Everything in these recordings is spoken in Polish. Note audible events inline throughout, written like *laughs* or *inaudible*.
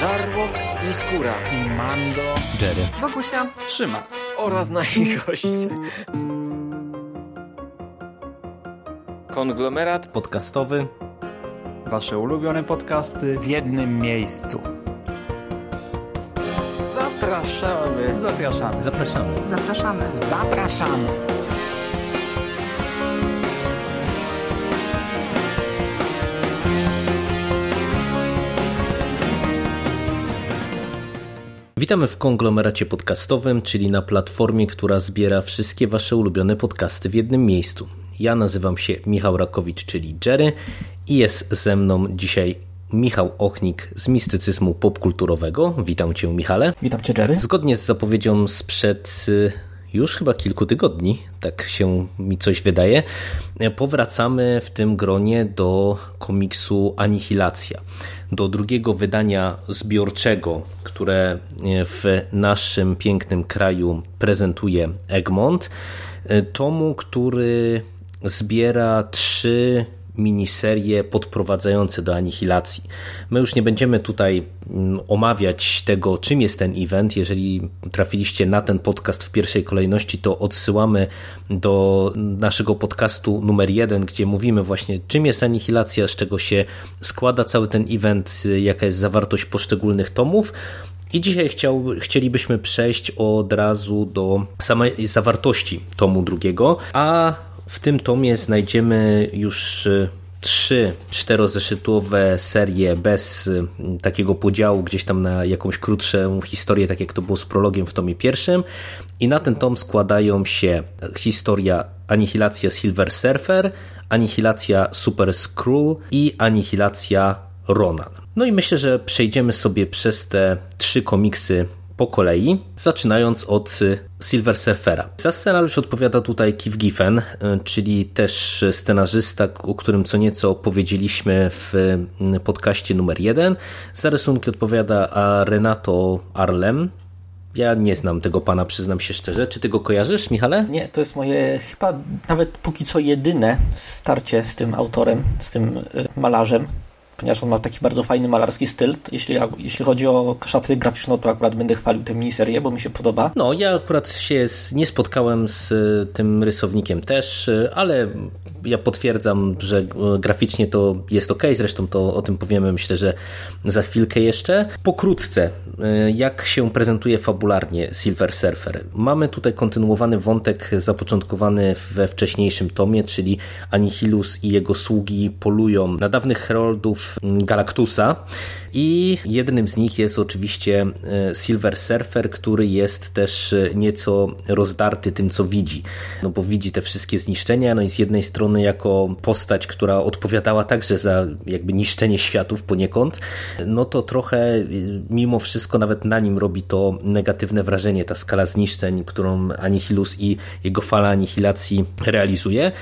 Żarłok i Skóra i Mando, Jerry, Wokusia, Trzyma oraz nasi goście. Konglomerat podcastowy. Wasze ulubione podcasty w jednym miejscu. Zapraszamy. Zapraszamy. Zapraszamy. zapraszamy. Zapraszamy. Witamy w konglomeracie podcastowym, czyli na platformie, która zbiera wszystkie Wasze ulubione podcasty w jednym miejscu. Ja nazywam się Michał Rakowicz, czyli Jerry i jest ze mną dzisiaj Michał Ochnik z mistycyzmu popkulturowego. Witam Cię, Michale. Witam Cię, Jerry. Zgodnie z zapowiedzią sprzed y, już chyba kilku tygodni, tak się mi coś wydaje, powracamy w tym gronie do komiksu Anihilacja. Do drugiego wydania zbiorczego, które w naszym pięknym kraju prezentuje Egmont. Tomu, który zbiera trzy miniserie podprowadzające do anihilacji. My już nie będziemy tutaj mm, omawiać tego, czym jest ten event. Jeżeli trafiliście na ten podcast w pierwszej kolejności, to odsyłamy do naszego podcastu numer jeden, gdzie mówimy właśnie, czym jest anihilacja, z czego się składa cały ten event, jaka jest zawartość poszczególnych tomów. I dzisiaj chciał, chcielibyśmy przejść od razu do samej zawartości tomu drugiego, a w tym tomie znajdziemy już y, trzy czterozeszytowe serie bez y, takiego podziału gdzieś tam na jakąś krótszą historię, tak jak to było z prologiem w tomie pierwszym. I na ten tom składają się historia Anihilacja Silver Surfer, Anihilacja Super Skrull i Anihilacja Ronan. No i myślę, że przejdziemy sobie przez te trzy komiksy po kolei, zaczynając od y, Silver Surfera. Za scenariusz odpowiada tutaj Keith Giffen, y, czyli też scenarzysta, o którym co nieco powiedzieliśmy w y, podcaście numer jeden. Za rysunki odpowiada Renato Arlem, ja nie znam tego pana, przyznam się szczerze. Czy ty go kojarzysz, Michale? Nie, to jest moje chyba nawet póki co jedyne starcie z tym autorem, z tym malarzem ponieważ on ma taki bardzo fajny malarski styl. Jeśli, jeśli chodzi o szaty graficzną, to akurat będę chwalił tę miniserię, bo mi się podoba. No, ja akurat się nie spotkałem z e, tym rysownikiem też, e, ale ja potwierdzam, że e, graficznie to jest ok, zresztą to o tym powiemy myślę, że za chwilkę jeszcze. Pokrótce, jak się prezentuje fabularnie Silver Surfer. Mamy tutaj kontynuowany wątek zapoczątkowany we wcześniejszym tomie, czyli Anihilus i jego sługi polują na dawnych heroldów Galactusa i jednym z nich jest oczywiście e, Silver Surfer, który jest też e, nieco rozdarty tym, co widzi. No bo widzi te wszystkie zniszczenia, no i z jednej strony jako postać, która odpowiadała także za jakby niszczenie światów poniekąd, no to trochę e, mimo wszystko nawet na nim robi to negatywne wrażenie, ta skala zniszczeń, którą Anihilus i jego fala anihilacji realizuje.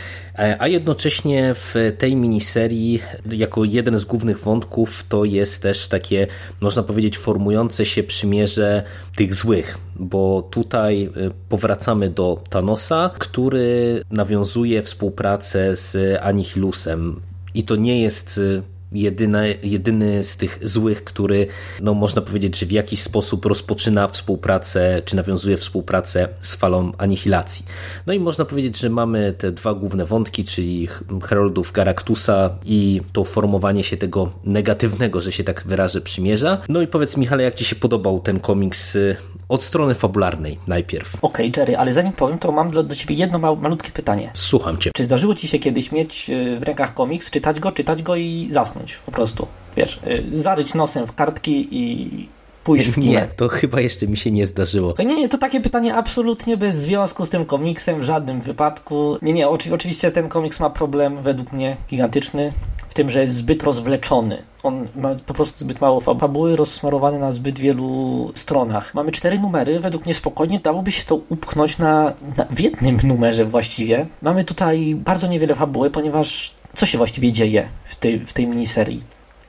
A jednocześnie w tej miniserii jako jeden z głównych wątków to jest też takie, można powiedzieć, formujące się przymierze tych złych, bo tutaj y, powracamy do Thanosa, który nawiązuje współpracę z Anihilusem. I to nie jest y, jedyny, z tych złych, który, no można powiedzieć, że w jakiś sposób rozpoczyna współpracę, czy nawiązuje współpracę z falą anihilacji. No i można powiedzieć, że mamy te dwa główne wątki, czyli Heroldów Garactusa i to formowanie się tego negatywnego, że się tak wyrażę, przymierza. No i powiedz Michale, jak Ci się podobał ten komiks y, od strony fabularnej najpierw? Okej, okay, Jerry, ale zanim powiem, to mam do Ciebie jedno malutkie pytanie. Słucham Cię. Czy zdarzyło Ci się kiedyś mieć y, w rękach komiks, czytać go, czytać go i zasnąć? Zasnąć po prostu. Wiesz, y, zaryć nosem w kartki i pójść w. Nie, to chyba jeszcze mi się nie zdarzyło. To nie, nie, to takie pytanie absolutnie bez związku z tym komiksem, w żadnym wypadku. Nie, nie, oczywiście ten komiks ma problem według mnie gigantyczny tym, że jest zbyt rozwleczony. On ma po prostu zbyt mało fabuły rozsmarowane na zbyt wielu stronach. Mamy cztery numery, według mnie spokojnie dałoby się to upchnąć na, na w jednym numerze właściwie. Mamy tutaj bardzo niewiele fabuły, ponieważ co się właściwie dzieje w tej, w tej miniserii?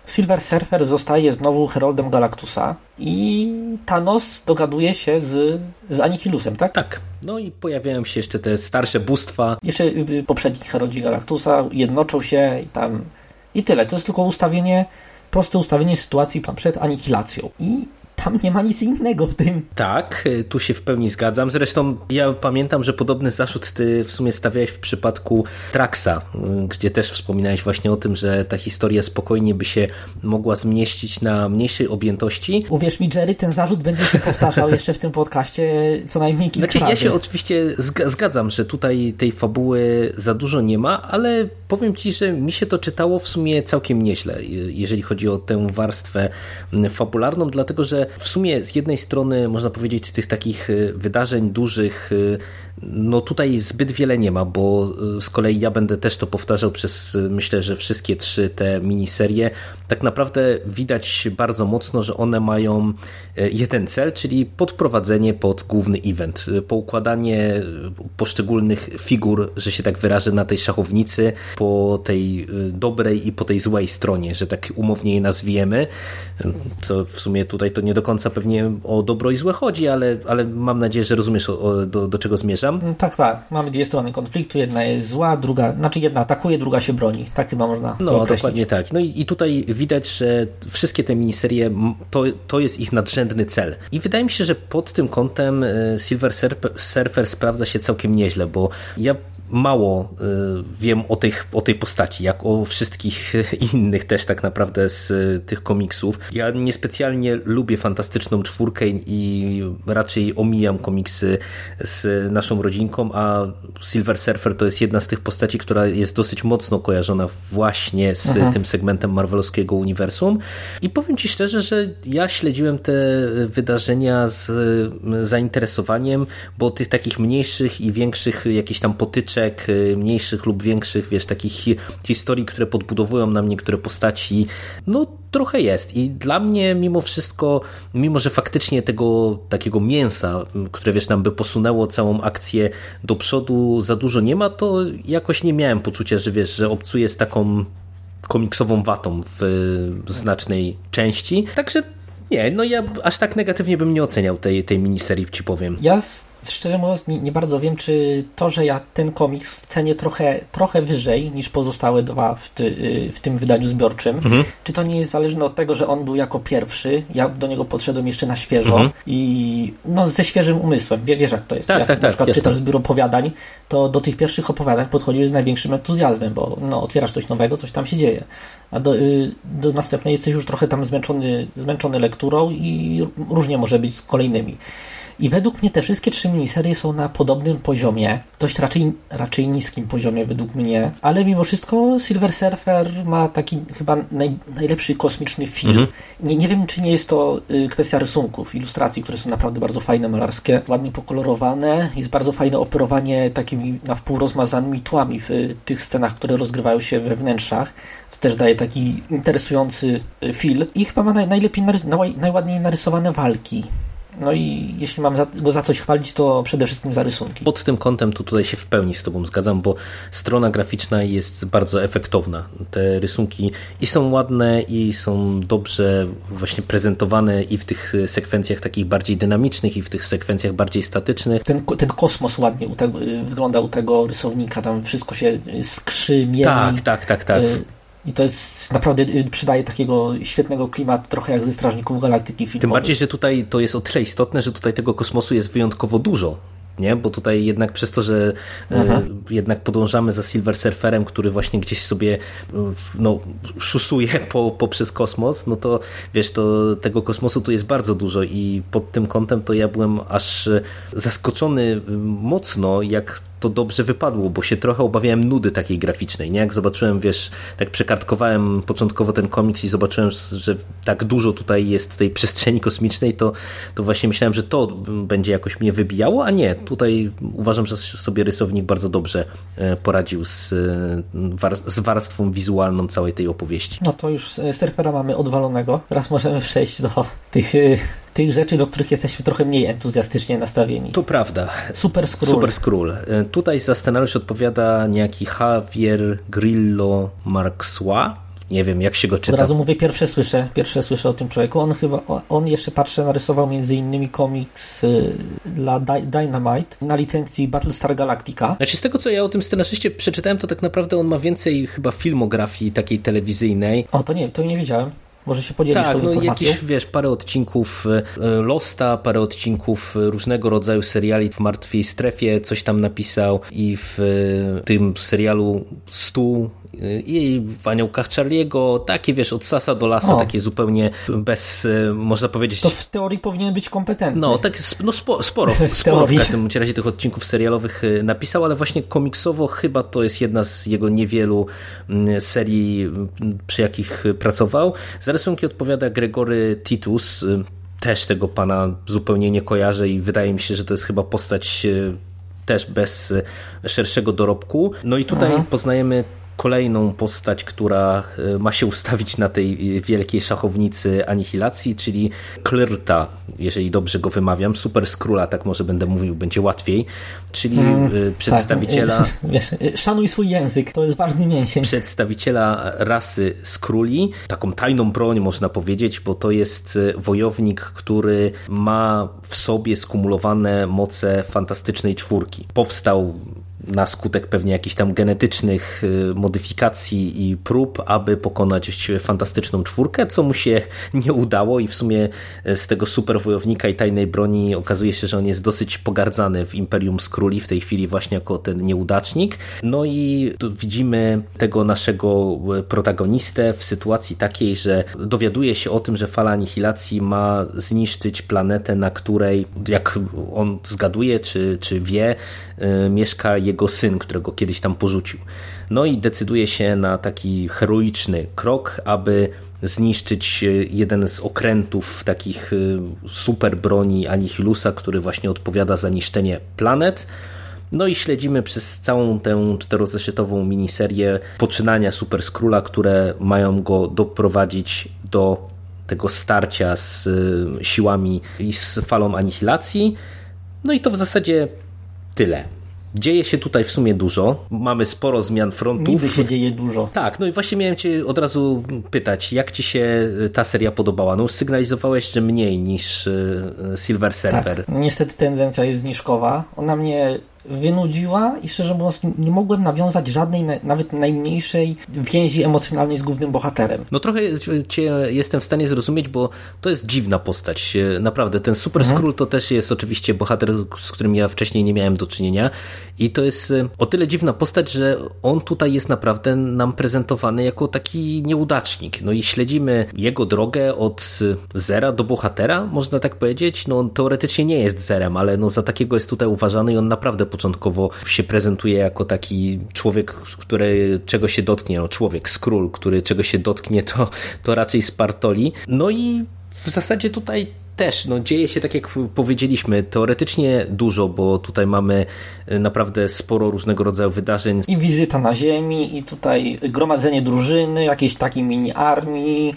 Silver Surfer zostaje znowu Heroldem Galactusa i Thanos dogaduje się z, z Anihilusem, tak? Tak. No i pojawiają się jeszcze te starsze bóstwa. Jeszcze poprzedni Heroldzi Galactusa jednoczą się i tam i tyle. To jest tylko ustawienie proste ustawienie sytuacji przed anihilacją. I tam nie ma nic innego w tym. Tak, y, tu się w pełni zgadzam. Zresztą ja pamiętam, że podobny zarzut ty w sumie stawiałeś w przypadku Traxa, y, gdzie też wspominałeś właśnie o tym, że ta historia spokojnie by się mogła zmieścić na mniejszej objętości. Uwierz mi, Jerry, ten zarzut będzie się powtarzał *laughs* jeszcze w tym podcaście co najmniej kilka znaczy, razy. Ja się oczywiście zgadzam, że tutaj tej fabuły za dużo nie ma, ale powiem ci, że mi się to czytało w sumie całkiem nieźle, y, jeżeli chodzi o tę warstwę fabularną, dlatego że w sumie z jednej strony można powiedzieć tych takich y, wydarzeń dużych y, no tutaj zbyt wiele nie ma, bo y, z kolei ja będę też to powtarzał przez myślę, że wszystkie trzy te miniserie. Tak naprawdę widać bardzo mocno, że one mają jeden cel, czyli podprowadzenie pod główny event, poukładanie poszczególnych figur, że się tak wyrażę, na tej szachownicy po tej dobrej i po tej złej stronie, że tak umownie je nazwiemy, co w sumie tutaj to nie do końca pewnie o dobro i złe chodzi, ale, ale mam nadzieję, że rozumiesz do, do czego zmierzam. Tak, tak. Mamy dwie strony konfliktu. Jedna jest zła, druga, znaczy jedna atakuje, druga się broni. Tak chyba można No, to dokładnie tak. No i, i tutaj widać, że wszystkie te miniserie to, to jest ich nadrzędny cel. I wydaje mi się, że pod tym kątem Silver Surfer sprawdza się całkiem nieźle, bo ja mało y, wiem o tej, o tej postaci, jak o wszystkich *laughs* innych też tak naprawdę z y, tych komiksów. Ja niespecjalnie lubię Fantastyczną Czwórkę i raczej omijam komiksy z naszą rodzinką, a Silver Surfer to jest jedna z tych postaci, która jest dosyć mocno kojarzona właśnie z Aha. tym segmentem marvelowskiego uniwersum. I powiem Ci szczerze, że ja śledziłem te wydarzenia z zainteresowaniem, bo tych takich mniejszych i większych jakichś tam potyczek Y, mniejszych lub większych, wiesz, takich historii, które podbudowują nam niektóre postaci, no trochę jest. I dla mnie mimo wszystko, mimo że faktycznie tego takiego mięsa, które wiesz, nam by posunęło całą akcję do przodu, za dużo nie ma, to jakoś nie miałem poczucia, że wiesz, że obcuję z taką komiksową watą w znacznej części. Także nie, no ja aż tak negatywnie bym nie oceniał tej, tej miniserii, ci powiem. Ja szczerze mówiąc nie, nie, bardzo wiem, czy to, że ja ten komiks cenię trochę, trochę wyżej niż pozostałe dwa w, ty, y, w tym wydaniu zbiorczym, mhm. czy to nie jest zależne od tego, że on był jako pierwszy, ja do niego podszedłem jeszcze na świeżo mhm. i no ze świeżym umysłem, Wie, wiesz jak to jest. Tak, jak tak, na tak, przykład czytasz zbiór opowiadań, to do tych pierwszych opowiadań podchodzisz z największym entuzjazmem, bo no, otwierasz coś nowego, coś tam się dzieje, a do, y, do następnej jesteś już trochę tam zmęczony, zmęczony lekturą, i różnie może być z kolejnymi. I według mnie te wszystkie trzy miniserie są na podobnym poziomie, dość raczej, raczej niskim poziomie według mnie, ale mimo wszystko Silver Surfer ma taki chyba naj, najlepszy kosmiczny film. Mhm. Nie, nie wiem, czy nie jest to y, kwestia rysunków, ilustracji, które są naprawdę bardzo fajne, malarskie, ładnie pokolorowane, jest bardzo fajne operowanie takimi na wpół rozmazanymi tłami w y, tych scenach, które rozgrywają się we wnętrzach, co też daje taki interesujący y, film. I chyba ma naj, najlepiej, naj, najładniej narysowane walki. No i jeśli mam go za coś chwalić, to przede wszystkim za rysunki. Pod tym kątem to tutaj się w pełni z Tobą zgadzam, bo strona graficzna jest bardzo efektowna. Te rysunki i są ładne, i są dobrze właśnie prezentowane i w tych sekwencjach takich bardziej dynamicznych, i w tych sekwencjach bardziej statycznych. Ten, ten kosmos ładnie u tego, wygląda u tego rysownika, tam wszystko się skrzy, mieli. Tak, tak, tak, tak. Y i to jest naprawdę y, przydaje takiego świetnego klimatu, trochę jak ze Strażników Galaktyki filmowych. Tym bardziej, że tutaj to jest o tyle istotne, że tutaj tego kosmosu jest wyjątkowo dużo nie? Bo tutaj jednak przez to, że e, jednak podążamy za Silver Surferem, który właśnie gdzieś sobie no, szusuje *laughs* po, poprzez kosmos, no to wiesz, to tego kosmosu tu jest bardzo dużo i pod tym kątem to ja byłem aż zaskoczony mocno, jak to dobrze wypadło, bo się trochę obawiałem nudy takiej graficznej, nie? Jak zobaczyłem, wiesz, tak przekartkowałem początkowo ten komiks i zobaczyłem, że tak dużo tutaj jest tej przestrzeni kosmicznej, to, to właśnie myślałem, że to będzie jakoś mnie wybijało, a nie. Tutaj uważam, że sobie rysownik bardzo dobrze e, poradził z, e, z warstwą wizualną całej tej opowieści. No to już e, surfera mamy odwalonego. Teraz możemy przejść do tych tych rzeczy, do których jesteśmy trochę mniej entuzjastycznie nastawieni. To prawda. Super Skrull. Super Skrull. Tutaj za scenariusz odpowiada niejaki Javier Grillo Marxua. Nie wiem, jak się go czyta. Od razu mówię, pierwsze słyszę, pierwsze słyszę o tym człowieku. On chyba, on jeszcze patrzę, narysował między innymi komiks y, dla Dynamite na licencji Battlestar Galactica. Znaczy z tego, co ja o tym scenarzyście przeczytałem, to tak naprawdę on ma więcej chyba filmografii takiej telewizyjnej. O, to nie, to nie widziałem. Może się podzielić tak, tą no informacją. jakieś, wiesz, parę odcinków e, Losta, parę odcinków różnego rodzaju seriali w Martwej Strefie, coś tam napisał i w e, tym serialu Stół i w Aniołkach Charlie'ego, takie wiesz, od sasa do lasa, O. takie zupełnie bez, e, można powiedzieć... To w teorii powinien być kompetentny. No, tak no spo, sporo, *laughs* sporo w każdym razie tych odcinków serialowych napisał, ale właśnie komiksowo chyba to jest jedna z jego niewielu mm, serii, przy jakich pracował. Za rysunki odpowiada Gregory Titus, y, też tego pana zupełnie nie kojarzę i wydaje mi się, że to jest chyba postać y, też bez y, szerszego dorobku. No i tutaj poznajemy kolejną postać, która y, ma się ustawić na tej y, wielkiej szachownicy anihilacji, czyli Klyrta, jeżeli dobrze go wymawiam, Super Skróla, tak może będę mówił, będzie łatwiej, czyli y, przedstawiciela... Tak, *laughs* wiesz, szanuj swój język, to jest ważny mięsień. przedstawiciela rasy Skruli, taką tajną broń można powiedzieć, bo to jest wojownik, który ma w sobie skumulowane moce fantastycznej czwórki. Powstał na skutek pewnie jakichś tam genetycznych y, modyfikacji i prób, aby pokonać fantastyczną czwórkę, co mu się *laughs* nie udało i w sumie y, z tego super wojownika i tajnej broni okazuje się, że on jest dosyć pogardzany w Imperium Skruli w tej chwili właśnie jako ten nieudacznik. No i widzimy tego naszego y, protagonistę w sytuacji takiej, że dowiaduje się o tym, że fala anihilacji ma zniszczyć planetę, na której, jak on zgaduje, czy, czy wie, mieszka jego syn, którego kiedyś tam porzucił. No i decyduje się na taki heroiczny krok, aby zniszczyć y, jeden z okrętów takich y, super broni Anihilusa, który właśnie odpowiada za niszczenie planet. No i śledzimy przez całą tę czterozeszytową miniserię poczynania Super Skróla, które mają go doprowadzić do tego starcia z y, siłami i z falą anihilacji. No i to w zasadzie tyle. Dzieje się tutaj w sumie dużo. Mamy sporo zmian frontów. Niby się dzieje dużo. Tak, no i właśnie miałem Cię od razu pytać, jak Ci się ta seria podobała? No już sygnalizowałeś, że mniej niż y, Silver Surfer. Tak, niestety tendencja jest zniżkowa. Ona mnie wynudziła i szczerze mówiąc nie mogłem nawiązać żadnej, na- nawet najmniejszej więzi emocjonalnej z głównym bohaterem. No trochę Cię jestem w stanie zrozumieć, bo to jest dziwna postać. Naprawdę, ten Super Mhm. Skrull to też jest oczywiście bohater, z którym ja wcześniej nie miałem do czynienia i to jest o tyle dziwna postać, że on tutaj jest naprawdę nam prezentowany jako taki nieudacznik. No i śledzimy jego drogę od zera do bohatera, można tak powiedzieć. No on teoretycznie nie jest zerem, ale no za takiego jest tutaj uważany i on naprawdę początkowo się prezentuje jako taki człowiek, który czego się dotknie, no człowiek, skról, który czego się dotknie, to, to raczej spartoli. No i w zasadzie tutaj też, no dzieje się tak jak powiedzieliśmy, teoretycznie dużo, bo tutaj mamy e, naprawdę sporo różnego rodzaju wydarzeń. I wizyta na ziemi, i tutaj gromadzenie drużyny, jakiejś takiej mini armii,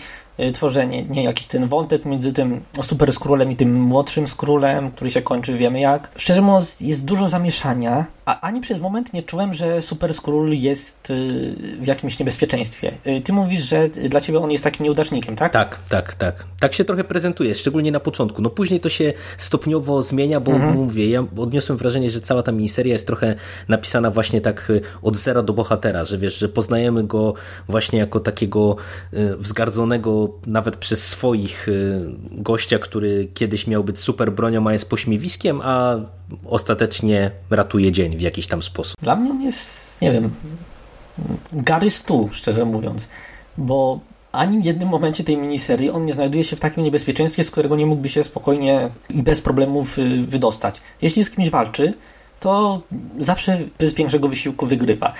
tworzenie, nie, jakiś ten wątek między tym Super Skrólem i tym młodszym Skrólem, który się kończy wiemy jak. Szczerze mówiąc, jest dużo zamieszania, a ani przez moment nie czułem, że Super Skról jest y, w jakimś niebezpieczeństwie. Y, Ty mówisz, że dla ciebie on jest takim nieudacznikiem, tak? Tak, tak, tak. Tak się trochę prezentuje, szczególnie na początku. No później to się stopniowo zmienia, bo mówię, ja odniosłem wrażenie, że cała ta miniseria jest trochę napisana właśnie tak y, od zera do bohatera, że wiesz, że poznajemy go właśnie jako takiego y, wzgardzonego nawet przez swoich y, gościa, który kiedyś miał być super bronią, a jest pośmiewiskiem, a ostatecznie ratuje dzień w jakiś tam sposób. Dla mnie on jest, nie wiem, Gary Stu, szczerze mówiąc, bo ani w jednym momencie tej miniserii on nie znajduje się w takim niebezpieczeństwie, z którego nie mógłby się spokojnie i bez problemów y, wydostać. Jeśli z kimś walczy, to zawsze bez większego wysiłku wygrywa.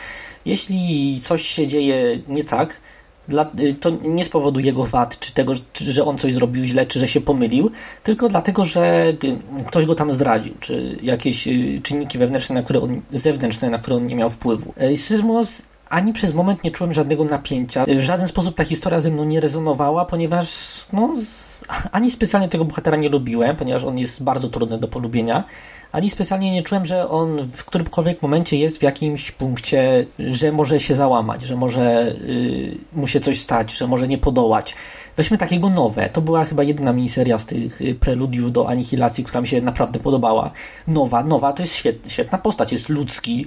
Jeśli coś się dzieje nie tak, dla, y, to nie z powodu jego wad, czy tego, czy, że on coś zrobił źle, czy że się pomylił, tylko dlatego, że y, ktoś go tam zdradził, czy jakieś y, czynniki wewnętrzne, na które on, zewnętrzne, na które on nie miał wpływu. Szczerze mówiąc, ani przez moment nie czułem żadnego napięcia. W żaden sposób ta historia ze mną nie rezonowała, ponieważ no, z, ani specjalnie tego bohatera nie lubiłem, ponieważ on jest bardzo trudny do polubienia, ani specjalnie nie czułem, że on w którymkolwiek momencie jest w jakimś punkcie, że może się załamać, że może y, mu się coś stać, że może nie podołać. Weźmy takiego nowe. To była chyba jedyna miniseria z tych y, preludiów do Anihilacji, która mi się naprawdę podobała. Nowa, nowa to jest świet, świetna postać, jest ludzki,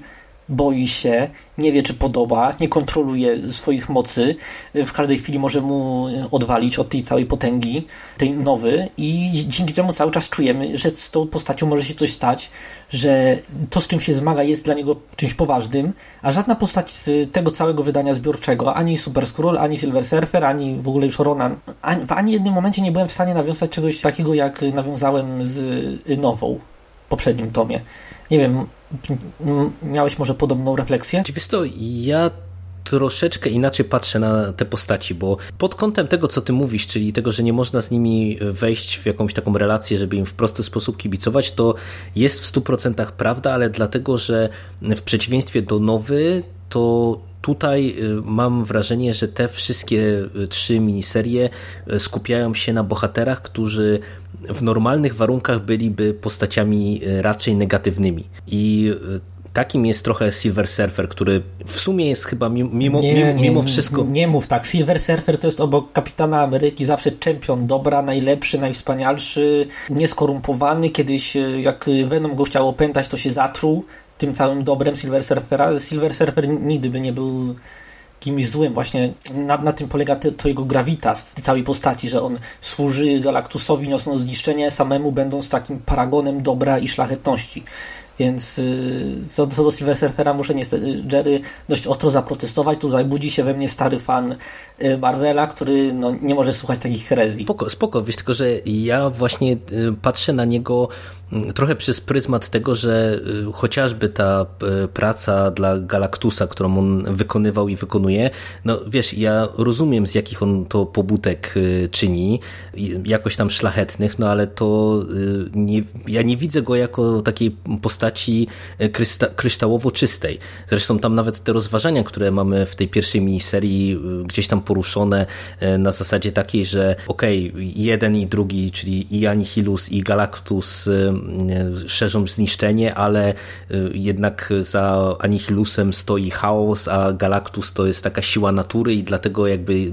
boi się, nie wie czy podoba, nie kontroluje swoich mocy, w każdej chwili może mu odwalić od tej całej potęgi, tej nowy i dzięki temu cały czas czujemy, że z tą postacią może się coś stać, że to z czym się zmaga jest dla niego czymś poważnym, a żadna postać z tego całego wydania zbiorczego, ani Super Skrull, ani Silver Surfer, ani w ogóle już Ronan, ani, w ani jednym momencie nie byłem w stanie nawiązać czegoś takiego, jak nawiązałem z nową w poprzednim tomie. Nie wiem, miałeś może podobną refleksję? Wiesz to, ja troszeczkę inaczej patrzę na te postaci, bo pod kątem tego, co ty mówisz, czyli tego, że nie można z nimi wejść w jakąś taką relację, żeby im w prosty sposób kibicować, to jest w 100% prawda, ale dlatego, że w przeciwieństwie do nowy, to tutaj y, mam wrażenie, że te wszystkie y, trzy miniserie y, skupiają się na bohaterach, którzy w normalnych warunkach byliby postaciami raczej negatywnymi. I takim jest trochę Silver Surfer, który w sumie jest chyba mimo, nie, mimo, mimo wszystko. Nie, nie mów tak. Silver Surfer to jest obok Kapitana Ameryki zawsze czempion dobra, najlepszy, najwspanialszy, nieskorumpowany. Kiedyś jak Venom go chciał opętać, to się zatruł tym całym dobrem Silver Surfera. Silver Surfer nigdy by nie był kimś złym. Właśnie na, na tym polega to, to jego gravitas tej całej postaci, że on służy Galactusowi niosąc zniszczenie, samemu będąc takim paragonem dobra i szlachetności. Więc y, co, co do Silver Surfera muszę niestety Jerry dość ostro zaprotestować. Tutaj budzi się we mnie stary fan y, Marvela, który no, nie może słuchać takich herezji. Spoko, spoko, wiesz, tylko że ja właśnie y, patrzę na niego trochę przez pryzmat tego, że y, chociażby ta y, praca dla Galactusa, którą on wykonywał i wykonuje, no wiesz, ja rozumiem z jakich on to pobudek y, czyni, jakoś tam szlachetnych, no ale to nie, ja nie widzę go jako takiej postaci krysta, kryształowo czystej. Zresztą tam nawet te rozważania, które mamy w tej pierwszej miniserii gdzieś tam poruszone na zasadzie takiej, że okej, okay, jeden i drugi, czyli i Anihilus i Galactus szerzą zniszczenie, ale y, jednak za Anihilusem stoi chaos, a Galactus to jest taka siła natury i dlatego jakby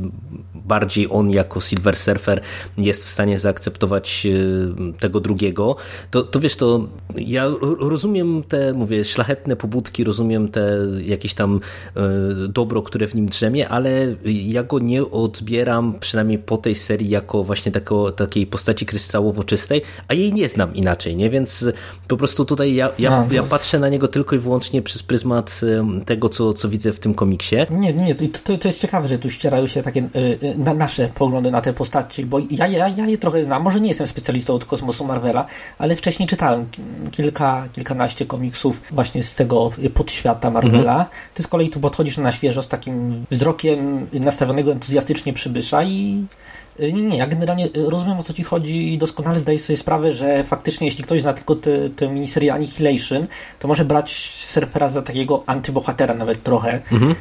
bardziej on jako Silver Surfer jest w stanie zaakceptować y, tego drugiego, to, to wiesz, to ja rozumiem te, mówię, szlachetne pobudki, rozumiem te jakieś tam y, dobro, które w nim drzemie, ale ja go nie odbieram, przynajmniej po tej serii, jako właśnie tako, takiej postaci kryształowo czystej, a jej nie znam inaczej, nie? Więc po prostu tutaj ja, ja, ja patrzę na niego tylko i wyłącznie przez pryzmat tego, co, co widzę w tym komiksie. Nie, nie, to, to jest ciekawe, że tu ścierają się takie na nasze poglądy na te postaci, bo ja, ja, ja je trochę znam. Może nie jestem specjalistą od kosmosu Marvela, ale wcześniej czytałem kilka, kilkanaście komiksów właśnie z tego podświata Marvela. Mhm. Ty z kolei tu podchodzisz na świeżo z takim wzrokiem nastawionego entuzjastycznie przybysza i nie, nie, ja generalnie rozumiem o co ci chodzi i doskonale zdaję sobie sprawę, że faktycznie jeśli ktoś zna tylko tę miniserię Annihilation, to może brać Surfera za takiego antybohatera nawet trochę. Mhm.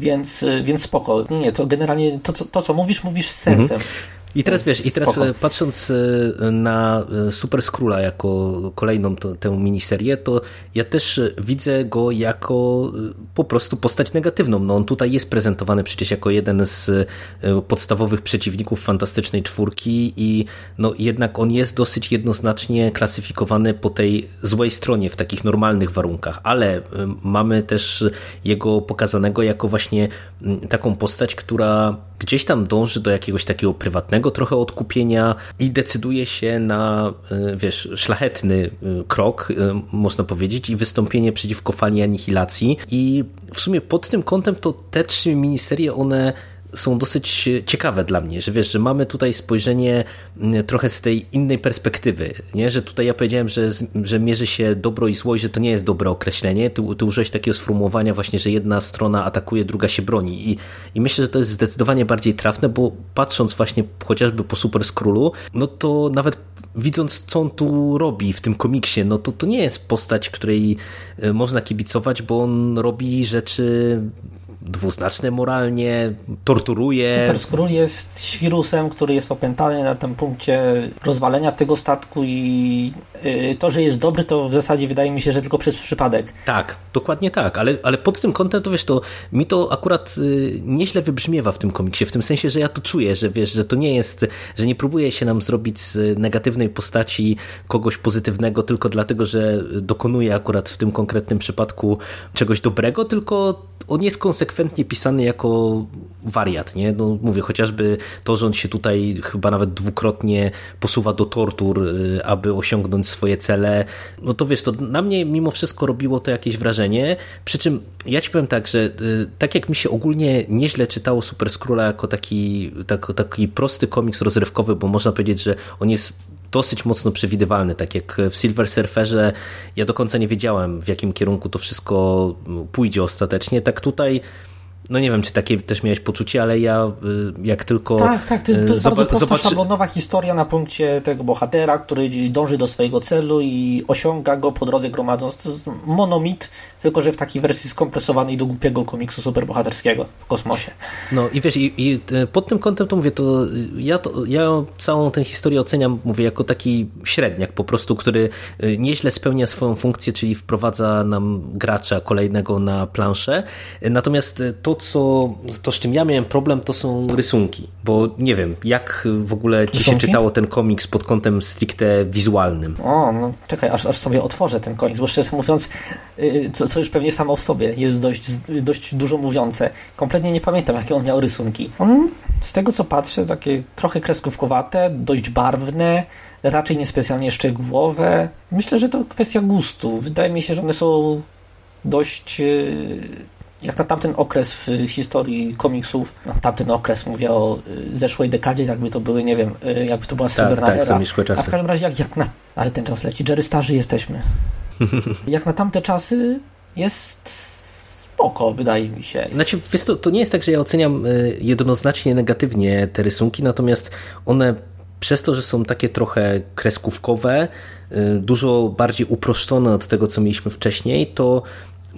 Więc, więc spoko. Nie, nie, to generalnie to, co, to, co mówisz, mówisz z sensem. Mhm. I teraz wiesz, i teraz spoko. patrząc e, na e, Super Skróla jako kolejną to, tę miniserię, to ja też widzę go jako e, po prostu postać negatywną. No on tutaj jest prezentowany przecież jako jeden z podstawowych przeciwników Fantastycznej Czwórki i no jednak on jest dosyć jednoznacznie klasyfikowany po tej złej stronie w takich normalnych warunkach, ale mamy też jego pokazanego jako właśnie taką postać, która gdzieś tam dąży do jakiegoś takiego prywatnego trochę odkupienia i decyduje się na, e, wiesz, szlachetny e, krok, e, można powiedzieć, i wystąpienie przeciwko fali anihilacji. I w sumie pod tym kątem to te trzy miniserie, one są dosyć ciekawe dla mnie, że wiesz, że mamy tutaj spojrzenie trochę z tej innej perspektywy, nie? że tutaj ja powiedziałem, że, że mierzy się dobro i złość, że to nie jest dobre określenie, ty, ty użyłeś takiego sformułowania właśnie, że jedna strona atakuje, druga się broni I, i myślę, że to jest zdecydowanie bardziej trafne, bo patrząc właśnie chociażby po Super Skrólu, no to nawet widząc co on tu robi w tym komiksie, no to to nie jest postać, której e, można kibicować, bo on robi rzeczy dwuznaczne moralnie, torturuje. Super Skrull jest świrusem, który jest opętany na tym punkcie rozwalenia tego statku i y, to, że jest dobry, to w zasadzie wydaje mi się, że tylko przez przypadek. Tak, dokładnie tak, ale, ale pod tym kątem to wiesz, to mi to akurat y, nieźle wybrzmiewa w tym komiksie, w tym sensie, że ja to czuję, że wiesz, że to nie jest, że nie próbuje się nam zrobić z negatywnej postaci kogoś pozytywnego tylko dlatego, że dokonuje akurat w tym konkretnym przypadku czegoś dobrego, tylko on jest konsekwentnie pisany jako wariat, nie? No, mówię, chociażby to, że on się tutaj chyba nawet dwukrotnie posuwa do tortur, y, aby osiągnąć swoje cele, no to wiesz, to na mnie mimo wszystko robiło to jakieś wrażenie, przy czym ja ci powiem tak, że y, tak jak mi się ogólnie nieźle czytało Super Skróla jako taki, tak, taki prosty komiks rozrywkowy, bo można powiedzieć, że on jest dosyć mocno przewidywalny. Tak jak w Silver Surferze ja do końca nie wiedziałem, w jakim kierunku to wszystko pójdzie ostatecznie. Tak tutaj no nie wiem, czy takie też miałeś poczucie, ale ja y, jak tylko... Tak, tak, to jest, to jest bardzo prosta, szablonowa historia na punkcie tego bohatera, który dąży do swojego celu i osiąga go po drodze gromadząc. To jest monomit, tylko że w takiej wersji skompresowanej do głupiego komiksu superbohaterskiego w kosmosie. No i wiesz, i, i y, pod tym kątem to mówię, to ja, to ja całą tę historię oceniam, mówię, jako taki średniak po prostu, który y, nieźle spełnia swoją funkcję, czyli wprowadza nam gracza kolejnego na planszę. Natomiast to, co, to, z czym ja miałem problem, to są rysunki, bo nie wiem, jak w ogóle ci rysunki? się czytało ten komiks pod kątem stricte wizualnym. O, no czekaj, aż, aż sobie otworzę ten komiks, bo szczerze mówiąc, y, co, co już pewnie samo w sobie jest dość, dość dużo mówiące. Kompletnie nie pamiętam, jakie on miał rysunki. On, z tego co patrzę, takie trochę kreskówkowate, dość barwne, raczej niespecjalnie szczegółowe. Myślę, że to kwestia gustu. Wydaje mi się, że one są dość y, jak na tamten okres w historii komiksów, na tamten okres, mówię o y, zeszłej dekadzie, jakby to były, nie wiem, y, jakby to była tak, srebrna tak, era. A w każdym razie, jak, jak na... Ale ten czas leci, Jerry starzy jesteśmy. *laughs* jak na tamte czasy jest spoko, wydaje mi się. Znaczy, wiesz, to, to nie jest tak, że ja oceniam y, jednoznacznie negatywnie te rysunki, natomiast one przez to, że są takie trochę kreskówkowe, dużo bardziej uproszczone od tego, co mieliśmy wcześniej, to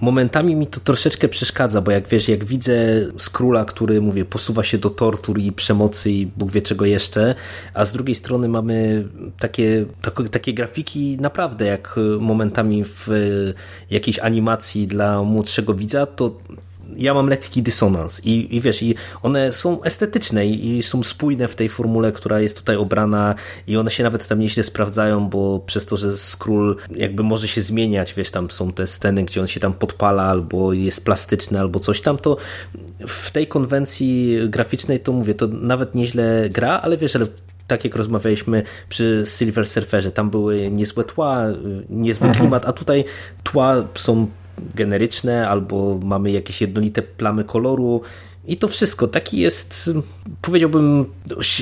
momentami mi to troszeczkę przeszkadza, bo jak wiesz, jak widzę Skróla, który, mówię, posuwa się do tortur i przemocy i Bóg wie czego jeszcze, a z drugiej strony mamy takie, takie, grafiki naprawdę jak momentami w jakiejś animacji dla młodszego widza, to ja mam lekki dysonans i, i wiesz, i one są estetyczne i, i, są spójne w tej formule, która jest tutaj obrana i one się nawet tam nieźle sprawdzają, bo przez to, że Skrull jakby może się zmieniać, wiesz, tam są te sceny, gdzie on się tam podpala albo jest plastyczny albo coś tam, to w tej konwencji graficznej to mówię, to nawet nieźle gra, ale wiesz, ale tak jak rozmawialiśmy przy Silver Surferze, tam były niezłe tła, niezły mhm. klimat, a tutaj tła są generyczne, albo mamy jakieś jednolite plamy koloru. I to wszystko taki jest, powiedziałbym,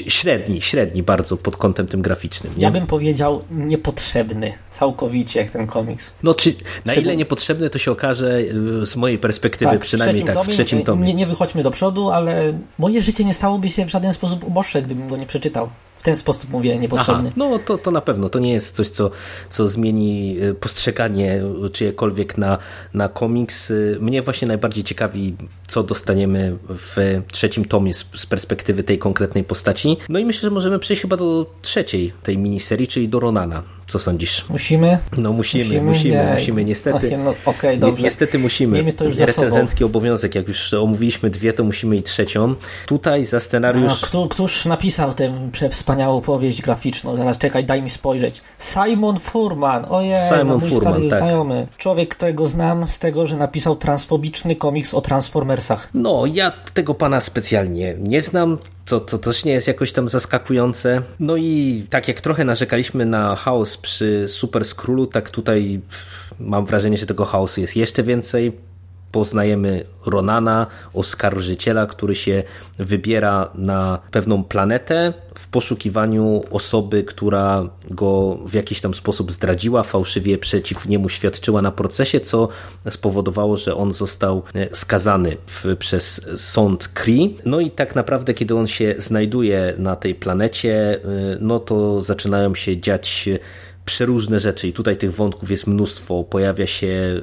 średni, średni bardzo pod kątem tym graficznym. Nie? Ja bym powiedział niepotrzebny całkowicie jak ten komiks. No czy na ile niepotrzebny to się okaże y, z mojej perspektywy, tak, przynajmniej tak, w trzecim tomie. Nie, nie wychodźmy do przodu, ale moje życie nie stałoby się w żaden sposób uboższe, gdybym go nie przeczytał w ten sposób mówię, niepotrzebny. Aha, no to, to na pewno, to nie jest coś, co, co zmieni y, postrzeganie czyjekolwiek na, na komiks. Y, mnie właśnie najbardziej ciekawi, co dostaniemy w trzecim tomie z, z perspektywy tej konkretnej postaci. No i myślę, że możemy przejść chyba do trzeciej tej miniserii, czyli do Ronana. Co sądzisz? Musimy? No musimy, musimy, musimy, musimy niestety. No, okay, dobrze. niestety musimy. Miejmy to już Recenzencki obowiązek, jak już omówiliśmy dwie, to musimy i trzecią. Tutaj za scenariusz... No, kto, któż napisał tę wspaniałą powieść graficzną? Zaraz czekaj, daj mi spojrzeć. Simon Furman, ojej, Simon no, mój Furman, stary tak. znajomy. Człowiek, którego znam z tego, że napisał transfobiczny komiks o Transformersach. No, ja tego pana specjalnie nie znam co, co też nie jest jakoś tam zaskakujące. No i tak jak trochę narzekaliśmy na chaos przy Super Skrullu, tak tutaj mam wrażenie, że tego chaosu jest jeszcze więcej poznajemy Ronana, oskarżyciela, który się wybiera na pewną planetę w poszukiwaniu osoby, która go w jakiś tam sposób zdradziła, fałszywie przeciw niemu świadczyła na procesie, co spowodowało, że on został e, skazany w, przez sąd Kree. No i tak naprawdę, kiedy on się znajduje na tej planecie, e, no to zaczynają się dziać przeróżne rzeczy i tutaj tych wątków jest mnóstwo. Pojawia się y,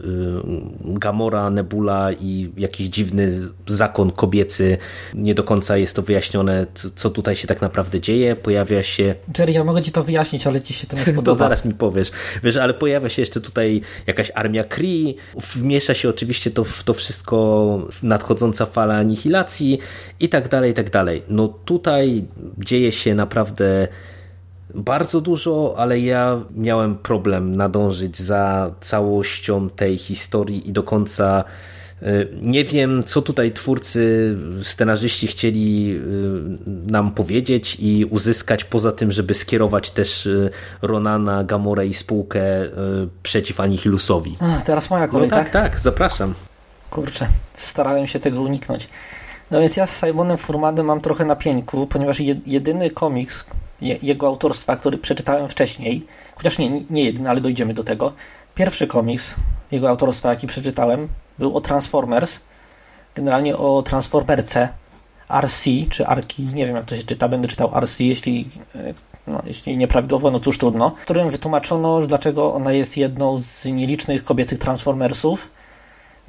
Gamora, Nebula i jakiś dziwny zakon kobiecy. Nie do końca jest to wyjaśnione, co tutaj się tak naprawdę dzieje. Pojawia się... Jerry, ja mogę ci to wyjaśnić, ale ci się to nie *laughs* spodoba. To zaraz mi powiesz. Wiesz, ale pojawia się jeszcze tutaj jakaś armia Kree. Wmiesza się oczywiście to w to wszystko nadchodząca fala anihilacji i tak dalej, i tak dalej. No tutaj dzieje się naprawdę bardzo dużo, ale ja miałem problem nadążyć za całością tej historii i do końca y, nie wiem, co tutaj twórcy, scenarzyści chcieli y, nam powiedzieć i uzyskać, poza tym, żeby skierować też y, Ronana, Gamorę i spółkę przeciw Anihilusowi. Teraz moja kolej, no tak? Tak, tak, zapraszam. Kurczę, starałem się tego uniknąć. No więc ja z Simonem Furmanem mam trochę na pieńku, ponieważ jedyny komiks, jego autorstwa, który przeczytałem wcześniej, chociaż nie, nie jedyny, ale dojdziemy do tego. Pierwszy komiks jego autorstwa, jaki przeczytałem, był o Transformers, generalnie o Transformerce RC, czy Arki, nie wiem jak to się czyta, będę czytał RC, jeśli, e, no, jeśli nieprawidłowo, no cóż trudno, w którym wytłumaczono, dlaczego ona jest jedną z nielicznych kobiecych Transformersów,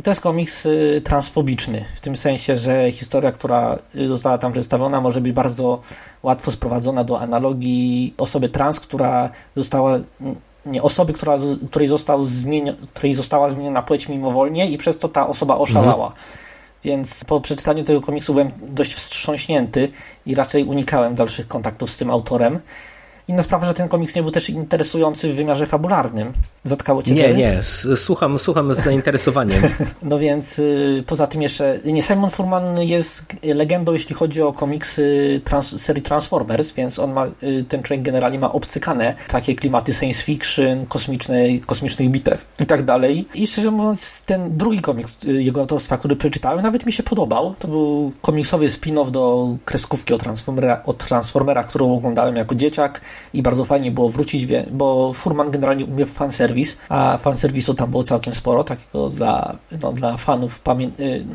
to jest komiks y, transfobiczny, w tym sensie, że historia, która y, została tam przedstawiona, może być bardzo łatwo sprowadzona do analogii osoby trans, która została nie osoby, która, której, został zmienio, której została zmieniona płeć mimowolnie i przez to ta osoba oszalała. Mhm. Więc po przeczytaniu tego komiksu byłem dość wstrząśnięty i raczej unikałem dalszych kontaktów z tym autorem. Inna sprawa, że ten komiks nie był też interesujący w wymiarze fabularnym. Zatkało cię Nie, nie, słucham, słucham z zainteresowaniem. *laughs* no więc y, poza tym jeszcze, nie, Simon Furman jest legendą, jeśli chodzi o komiksy trans, serii Transformers, więc on ma, y, ten człowiek generalnie ma obcykane takie klimaty science fiction, kosmicznej, kosmicznych bitew i tak dalej. I szczerze mówiąc, ten drugi komiks y, jego autorstwa, który przeczytałem, nawet mi się podobał. To był komiksowy spin-off do kreskówki o, Transformera, o Transformerach, którą oglądałem jako dzieciak i bardzo fajnie było wrócić, bo Furman generalnie umie fanserwis, a fanserwisu tam było całkiem sporo, takiego dla, no, dla fanów pamię- y,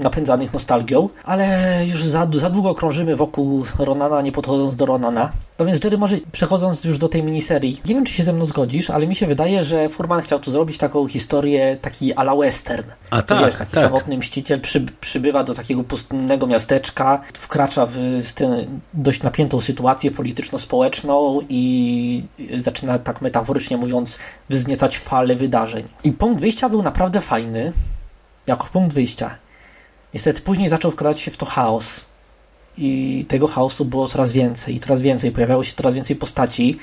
napędzanych nostalgią, ale już za, za długo krążymy wokół Ronana, nie podchodząc do Ronana. No więc Jerry, może przechodząc już do tej miniserii, nie wiem, czy się ze mną zgodzisz, ale mi się wydaje, że Furman chciał tu zrobić taką historię, taki ala western. A tak, wiesz, taki tak. samotny mściciel przy, przybywa do takiego pustynnego miasteczka, wkracza w tę dość napiętą sytuację polityczno-społeczną i zaczyna, tak metaforycznie mówiąc, wzniecać falę wydarzeń. I punkt wyjścia był naprawdę fajny, jako punkt wyjścia. Niestety później zaczął wkradać się w to chaos. I tego chaosu było coraz więcej i coraz więcej. Pojawiało się coraz więcej postaci,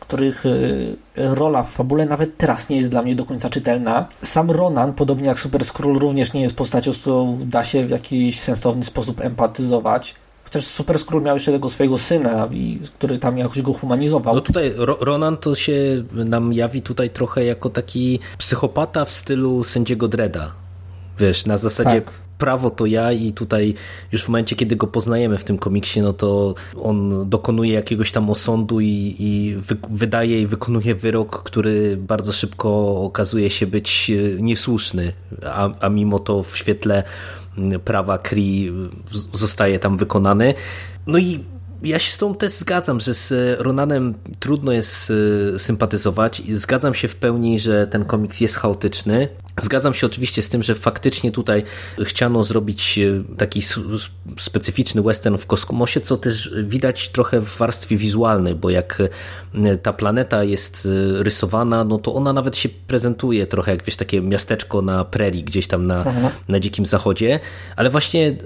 których y, rola w fabule nawet teraz nie jest dla mnie do końca czytelna. Sam Ronan, podobnie jak Super Skrull, również nie jest postacią, z którą da się w jakiś sensowny sposób empatyzować. Chociaż Super Skrull miał jeszcze tego swojego syna, który tam jakoś go humanizował. No tutaj Ronan to się nam jawi tutaj trochę jako taki psychopata w stylu sędziego Dreda. Wiesz, na zasadzie tak prawo to ja i tutaj już w momencie, kiedy go poznajemy w tym komiksie, no to on dokonuje jakiegoś tam osądu i, i wy, wydaje i wykonuje wyrok, który bardzo szybko okazuje się być e, niesłuszny, a, a mimo to w świetle prawa Kree zostaje tam wykonany. No i ja się z tą też zgadzam, że z Ronanem trudno jest e, sympatyzować. Zgadzam się w pełni, że ten komiks jest chaotyczny. Zgadzam się oczywiście z tym, że faktycznie tutaj chciano zrobić e, taki specyficzny western w kosmosie, co też widać trochę w warstwie wizualnej, bo jak e, ta planeta jest rysowana, no to ona nawet się prezentuje trochę jak wiesz, takie miasteczko na prerii, gdzieś tam na, mhm. na dzikim zachodzie, ale właśnie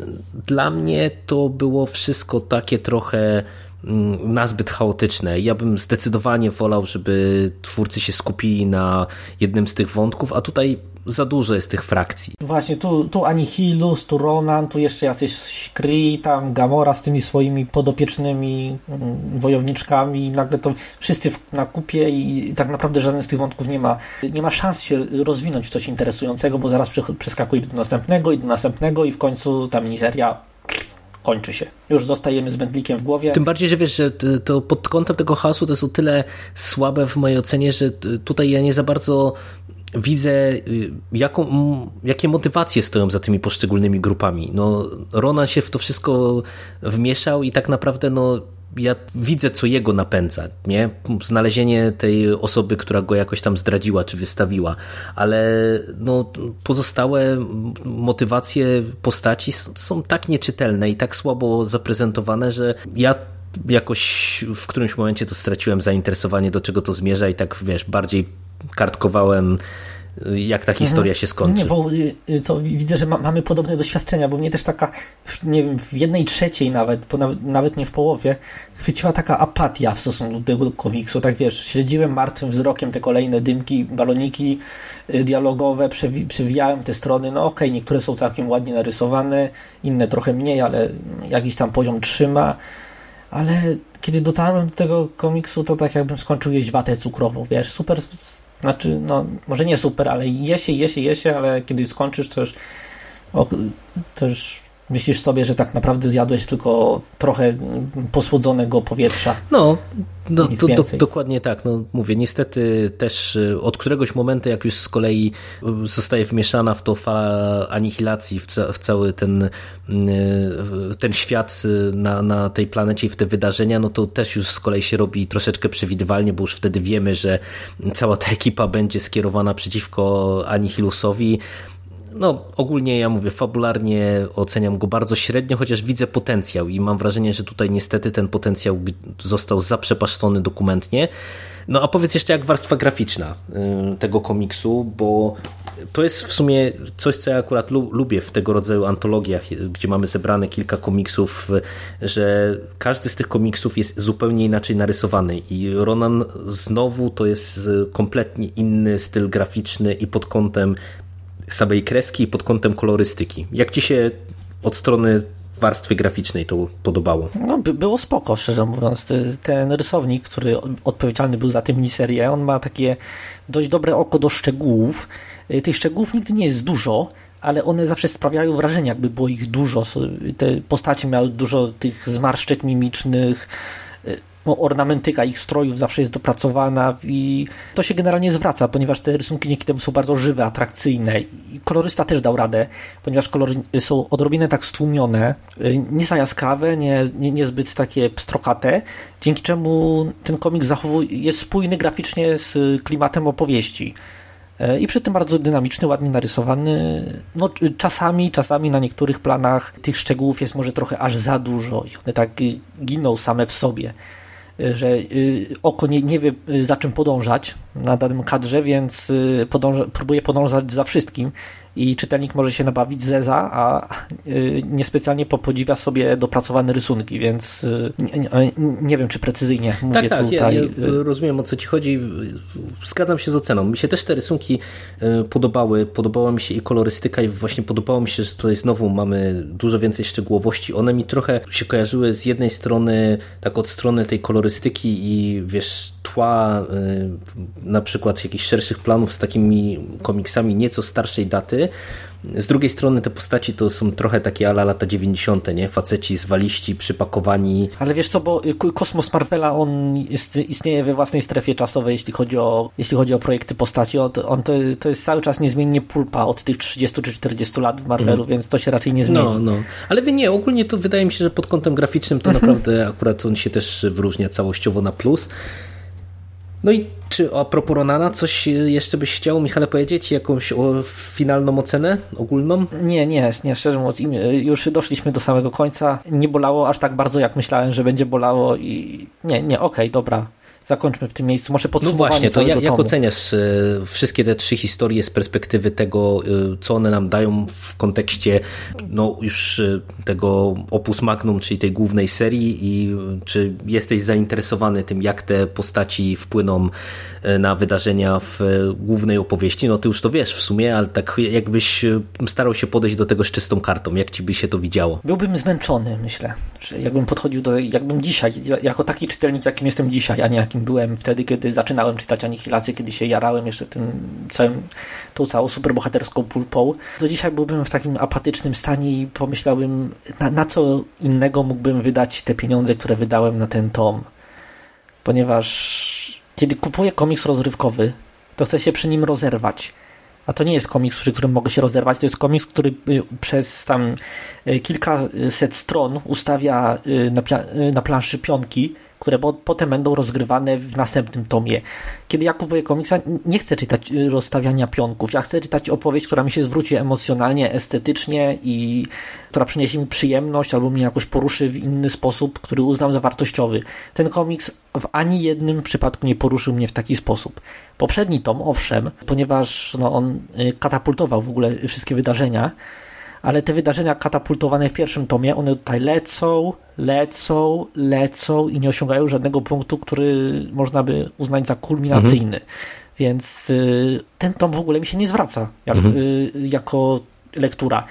dla mnie to było wszystko takie trochę Mm, nazbyt chaotyczne. Ja bym zdecydowanie wolał, żeby twórcy się skupili na jednym z tych wątków, a tutaj za dużo jest tych frakcji. Właśnie, tu, tu Anihilus, tu Ronan, tu jeszcze jacyś Kree, tam Gamora z tymi swoimi podopiecznymi mm, wojowniczkami i nagle to wszyscy na kupie i, tak naprawdę żaden z tych wątków nie ma, nie ma szans się rozwinąć w coś interesującego, bo zaraz przeskakuje do następnego i do następnego i w końcu ta miniseria kończy się. Już zostajemy z mętlikiem w głowie. Tym bardziej, że wiesz, że to pod kątem tego hasu to jest o tyle słabe w mojej ocenie, że tutaj ja nie za bardzo widzę, y, jaką, jakie motywacje stoją za tymi poszczególnymi grupami. No, Ronan się w to wszystko wmieszał i tak naprawdę no, ja widzę, co jego napędza, nie? Znalezienie tej osoby, która go jakoś tam zdradziła czy wystawiła, ale no, pozostałe motywacje postaci są tak nieczytelne i tak słabo zaprezentowane, że ja jakoś w którymś momencie to straciłem zainteresowanie, do czego to zmierza i tak, wiesz, bardziej kartkowałem jak ta historia się skończy. Nie, bo y, to widzę, że ma, mamy podobne doświadczenia, bo mnie też taka, nie wiem, w jednej trzeciej nawet, nawet, nawet nie w połowie, chwyciła taka apatia w stosunku do tego komiksu. Tak wiesz, śledziłem martwym wzrokiem te kolejne dymki, baloniki y, dialogowe, przewi przewijałem te strony. No okej, okay, niektóre są całkiem ładnie narysowane, inne trochę mniej, ale jakiś tam poziom trzyma. Ale kiedy dotarłem do tego komiksu, to tak jakbym skończył jeść watę cukrową, wiesz, super znaczy, no, może nie super, ale je się, je się, je się, ale kiedy skończysz, to już, o, to już myślisz sobie, że tak naprawdę zjadłeś tylko trochę posłodzonego powietrza. No, no do, do, dokładnie tak. No, mówię, niestety też y, od któregoś momentu, jak już z kolei y, zostaje wmieszana w to fala anihilacji, w, ca, w cały ten, y, ten świat na, na tej planecie i w te wydarzenia, no to też już z kolei się robi troszeczkę przewidywalnie, bo już wtedy wiemy, że cała ta ekipa będzie skierowana przeciwko Anihilusowi no ogólnie ja mówię, fabularnie oceniam go bardzo średnio, chociaż widzę potencjał i mam wrażenie, że tutaj niestety ten potencjał został zaprzepaszczony dokumentnie. No a powiedz jeszcze jak warstwa graficzna y, tego komiksu, bo to jest w sumie coś, co ja akurat lubię w tego rodzaju antologiach, gdzie mamy zebrane kilka komiksów, że każdy z tych komiksów jest zupełnie inaczej narysowany i Ronan znowu to jest kompletnie inny styl graficzny i pod kątem samej kreski pod kątem kolorystyki. Jak ci się od strony warstwy graficznej to podobało? No, by, było spoko, szczerze mówiąc. Ten rysownik, który odpowiedzialny był za tę miniserię, on ma takie dość dobre oko do szczegółów. Y, tych szczegółów nigdy nie jest dużo, ale one zawsze sprawiają wrażenie, jakby było ich dużo. Te postacie miały dużo tych zmarszczek mimicznych, y, ornamentyka ich strojów zawsze jest dopracowana i to się generalnie zwraca, ponieważ te rysunki dzięki temu są bardzo żywe, atrakcyjne i kolorysta też dał radę, ponieważ kolory są odrobinę tak stłumione, nie za jaskrawe, nie, nie, niezbyt takie pstrokate, dzięki czemu ten komik zachowuje, jest spójny graficznie z klimatem opowieści. I przy tym bardzo dynamiczny, ładnie narysowany. No, czasami, czasami na niektórych planach tych szczegółów jest może trochę aż za dużo i one tak giną same w sobie że y, oko nie, nie wie y, za czym podążać na danym kadrze, więc y, podąża, próbuje podążać za wszystkim i czytelnik może się nabawić zeza, a y, niespecjalnie podziwia sobie dopracowane rysunki, więc y, nie, nie, wiem, czy precyzyjnie mówię tak, tak, tutaj. Ja, ja rozumiem o co ci chodzi. Zgadzam się z oceną. Mi się też te rysunki y, podobały. Podobała mi się i kolorystyka i właśnie podobało mi się, że tutaj znowu mamy dużo więcej szczegółowości. One mi trochę się kojarzyły z jednej strony, tak od strony tej kolorystyki i wiesz, tła na przykład jakichś szerszych planów z takimi komiksami nieco starszej daty, z drugiej strony te postaci to są trochę takie ala lata 90., nie? Faceci zwaliści, przypakowani. Ale wiesz co, bo kosmos Marvela, on jest, istnieje we własnej strefie czasowej, jeśli chodzi o, jeśli chodzi o projekty postaci. On, on to, to jest cały czas niezmiennie pulpa od tych 30 czy 40 lat w Marvelu, mm. więc to się raczej nie zmieni. No, no. Ale wie nie, ogólnie to wydaje mi się, że pod kątem graficznym to *laughs* naprawdę akurat on się też wyróżnia całościowo na plus. No i czy a propos Ronana, coś jeszcze byś chciał, Michale, powiedzieć? Jakąś o, finalną ocenę ogólną? Nie, nie, nie, szczerze mówiąc, już doszliśmy do samego końca. Nie bolało aż tak bardzo, jak myślałem, że będzie bolało i nie, nie, okej, okay, dobra zakończmy w tym miejscu. Może podsumowanie No właśnie, to jak, jak oceniasz e, wszystkie te trzy historie z perspektywy tego, e, co one nam dają w kontekście no, już e, tego opus magnum, czyli tej głównej serii i czy jesteś zainteresowany tym, jak te postaci wpłyną na wydarzenia w głównej opowieści? No ty już to wiesz w sumie, ale tak jakbyś starał się podejść do tego z czystą kartą, jak ci by się to widziało? Byłbym zmęczony, myślę. Że jakbym podchodził do, jakbym dzisiaj, jako taki czytelnik, jakim jestem dzisiaj, a nie jakim byłem wtedy, kiedy zaczynałem czytać Anihilację, kiedy się jarałem jeszcze tym całym, tą całą superbohaterską pulpą, to dzisiaj byłbym w takim apatycznym stanie i pomyślałbym, na, na co innego mógłbym wydać te pieniądze, które wydałem na ten tom. Ponieważ kiedy kupuję komiks rozrywkowy, to chcę się przy nim rozerwać. a to nie jest komiks, przy którym mogę się rozerwać, to jest komiks, który y, przez tam y, kilkaset stron ustawia y, na, pia- na planszy pionki, które potem będą rozgrywane w następnym tomie. Kiedy ja kupuję komiksa, nie chcę czytać rozstawiania pionków. Ja chcę czytać opowieść, która mi się zwróci emocjonalnie, estetycznie i która przyniesie mi przyjemność albo mnie jakoś poruszy w inny sposób, który uznam za wartościowy. Ten komiks w ani jednym przypadku nie poruszył mnie w taki sposób. Poprzedni tom, owszem, ponieważ no, on katapultował w ogóle wszystkie wydarzenia, ale te wydarzenia katapultowane w pierwszym tomie, one tutaj lecą, lecą, lecą i nie osiągają żadnego punktu, który można by uznać za kulminacyjny. Mhm. Więc y, ten tom w ogóle mi się nie zwraca jak, mhm. y, jako lektura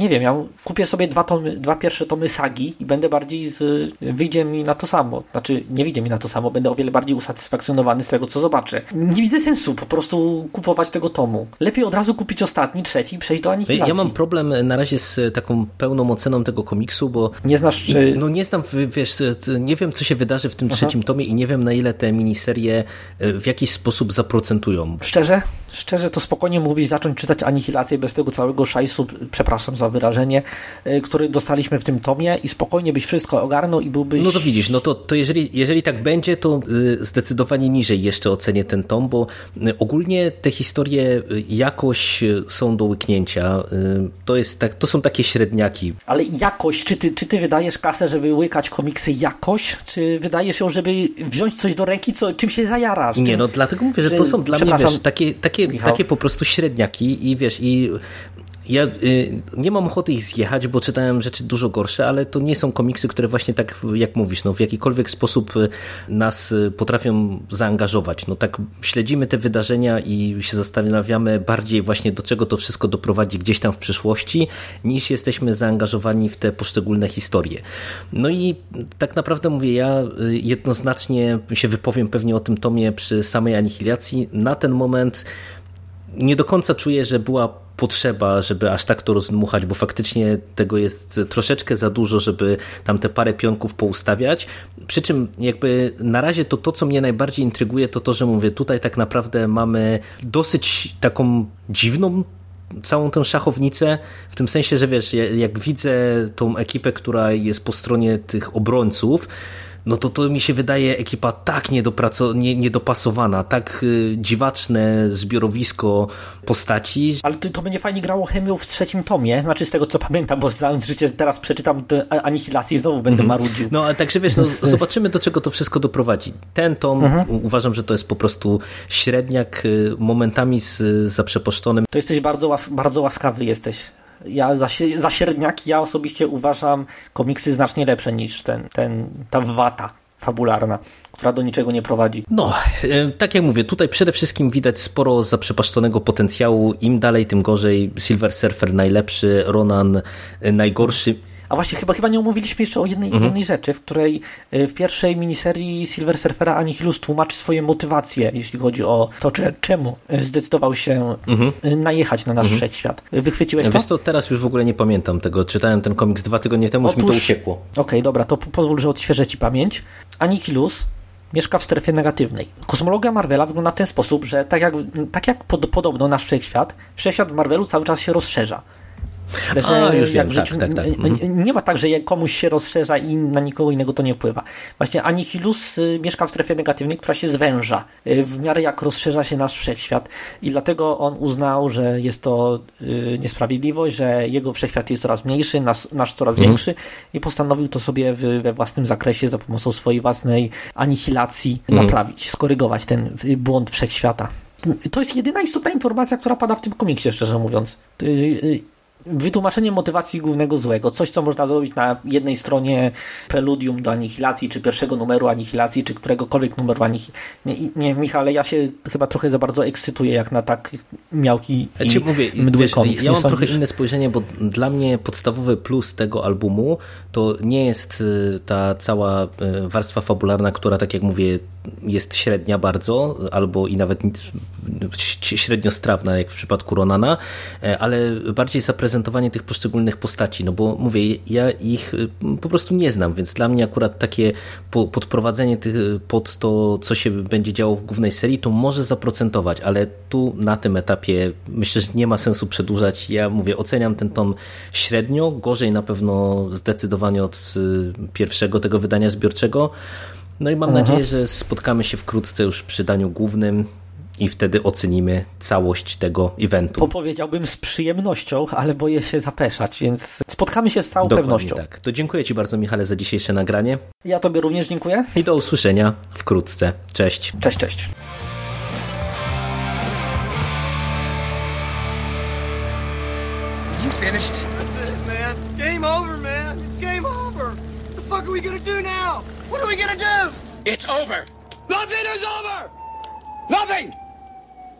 nie wiem, ja kupię sobie dwa, tomy, dwa pierwsze tomy sagi i będę bardziej z, wyjdzie mi na to samo. Znaczy, nie wyjdzie mi na to samo, będę o wiele bardziej usatysfakcjonowany z tego, co zobaczę. Nie widzę sensu po prostu kupować tego tomu. Lepiej od razu kupić ostatni, trzeci i przejść do anihilacji. Ja mam problem na razie z taką pełną oceną tego komiksu, bo... Nie znasz, czy... No nie znam, wiesz, nie wiem, co się wydarzy w tym Aha. trzecim tomie i nie wiem, na ile te miniserie e, w jakiś sposób zaprocentują. Szczerze? Szczerze, to spokojnie mógłbyś zacząć czytać Anihilację bez tego całego szajsu, przepraszam za wyrażenie, y, który dostaliśmy w tym tomie i spokojnie byś wszystko ogarnął i byłbyś... No to widzisz, no to, to jeżeli, jeżeli tak będzie, to y, zdecydowanie niżej jeszcze ocenię ten tom, bo y, ogólnie te historie jakoś są do łyknięcia. To, jest tak, to są takie średniaki. Ale jakoś, czy ty, czy ty wydajesz kasę, żeby łykać komiksy jakoś, czy wydajesz ją, żeby wziąć coś do ręki, co, czym się zajarasz? Nie, no dlatego mówię, że to są dla mnie wiesz, takie, takie, takie po prostu średniaki i wiesz, i ja y, nie mam ochoty ich zjechać, bo czytałem rzeczy dużo gorsze, ale to nie są komiksy, które właśnie tak, jak mówisz, no, w jakikolwiek sposób y, nas y, potrafią zaangażować. No tak śledzimy te wydarzenia i się zastanawiamy bardziej właśnie do czego to wszystko doprowadzi gdzieś tam w przyszłości, niż jesteśmy zaangażowani w te poszczególne historie. No i tak naprawdę mówię, ja jednoznacznie się wypowiem pewnie o tym tomie przy samej anihilacji. Na ten moment nie do końca czuję, że była potrzeba, żeby aż tak to rozmuchać, bo faktycznie tego jest troszeczkę za dużo, żeby tam te parę pionków poustawiać. Przy czym jakby na razie to to, co mnie najbardziej intryguje, to to, że mówię, tutaj tak naprawdę mamy dosyć taką dziwną całą tę szachownicę, w tym sensie, że wiesz, jak widzę tą ekipę, która jest po stronie tych obrońców, no to to mi się wydaje ekipa tak nie, niedopasowana, tak y, dziwaczne zbiorowisko postaci. Ale to, to będzie fajnie grało chemią w trzecim tomie, znaczy z tego co pamiętam, bo życie teraz przeczytam Anihilację i znowu będę mhm. marudził. No, a także wiesz, no, *laughs* zobaczymy do czego to wszystko doprowadzi. Ten tom mhm. uważam, że to jest po prostu średniak y, momentami z zaprzeposzczonym. To jesteś bardzo, łas bardzo łaskawy jesteś ja za, za średniaki ja osobiście uważam komiksy znacznie lepsze niż ten, ten, ta wata fabularna, która do niczego nie prowadzi. No, e, tak jak mówię, tutaj przede wszystkim widać sporo zaprzepaszczonego potencjału. Im dalej, tym gorzej. Silver Surfer najlepszy, Ronan najgorszy. A właśnie, chyba, chyba nie omówiliśmy jeszcze o jednej, mhm. jednej rzeczy, w której y, w pierwszej miniserii Silver Surfera Anihilus tłumaczy swoje motywacje, jeśli chodzi o to, czy, czemu zdecydował się mhm. Y, najechać na nasz mhm. wszechświat. Wychwyciłeś to? Wiesz to teraz już w ogóle nie pamiętam tego. Czytałem ten komiks dwa tygodnie temu, Otóż, mi to uciekło. Okej, okay, dobra, to pozwól, że odświeżę Ci pamięć. Anihilus mieszka w strefie negatywnej. Kosmologia Marvela wygląda w ten sposób, że tak jak, tak jak pod, podobno nasz wszechświat, wszechświat w Marvelu cały czas się rozszerza. Że A, już wiem, tak, tak, tak. Mhm. Nie ma tak, że komuś się rozszerza i na nikogo innego to nie wpływa. Właśnie Anihilus y, mieszka w strefie negatywnej, która się zwęża y, w miarę jak rozszerza się nasz wszechświat i dlatego on uznał, że jest to y, niesprawiedliwość, że jego wszechświat jest coraz mniejszy, nasz, nasz coraz mhm. większy i postanowił to sobie we własnym zakresie za pomocą swojej własnej anihilacji mhm. naprawić, skorygować ten błąd wszechświata. To jest jedyna istotna informacja, która pada w tym komiksie, szczerze mówiąc wytłumaczenie motywacji głównego złego. Coś, co można zrobić na jednej stronie preludium do anihilacji, czy pierwszego numeru anihilacji, czy któregokolwiek numeru anihilacji. Nie, nie, Michale, ja się chyba trochę za bardzo ekscytuję, jak na tak miałki i ja mówię, mdły wiesz, komiks. Ja mam trochę inne spojrzenie, bo dla mnie podstawowy plus tego albumu to nie jest y, ta cała y, warstwa fabularna, która, tak jak mówię, jest średnia bardzo, albo i nawet średnio strawna, jak w przypadku Ronana, ale bardziej zaprezentowanie tych poszczególnych postaci, no bo mówię, ja ich e, po prostu nie znam, więc dla mnie akurat takie podprowadzenie tych pod to, co się będzie działo w głównej serii, to może zaprocentować, ale tu na tym etapie myślę, że nie ma sensu przedłużać. Ja mówię, oceniam ten tom średnio, gorzej na pewno zdecydowanie od pierwszego tego wydania zbiorczego, no i mam Aha. nadzieję, że spotkamy się wkrótce już przy daniu głównym i wtedy ocenimy całość tego eventu. Powiedziałbym z przyjemnością, ale boję się zapeszać, więc spotkamy się z całą Dokładnie pewnością. tak. To dziękuję Ci bardzo, Michale, za dzisiejsze nagranie. Ja Tobie również dziękuję. I do usłyszenia wkrótce. Cześć. Cześć, cześć. You finished? That's it, man. Game over, man. It's game over. What the fuck are we gonna do now? What are we gonna do? It's over. Nothing is over! Nothing!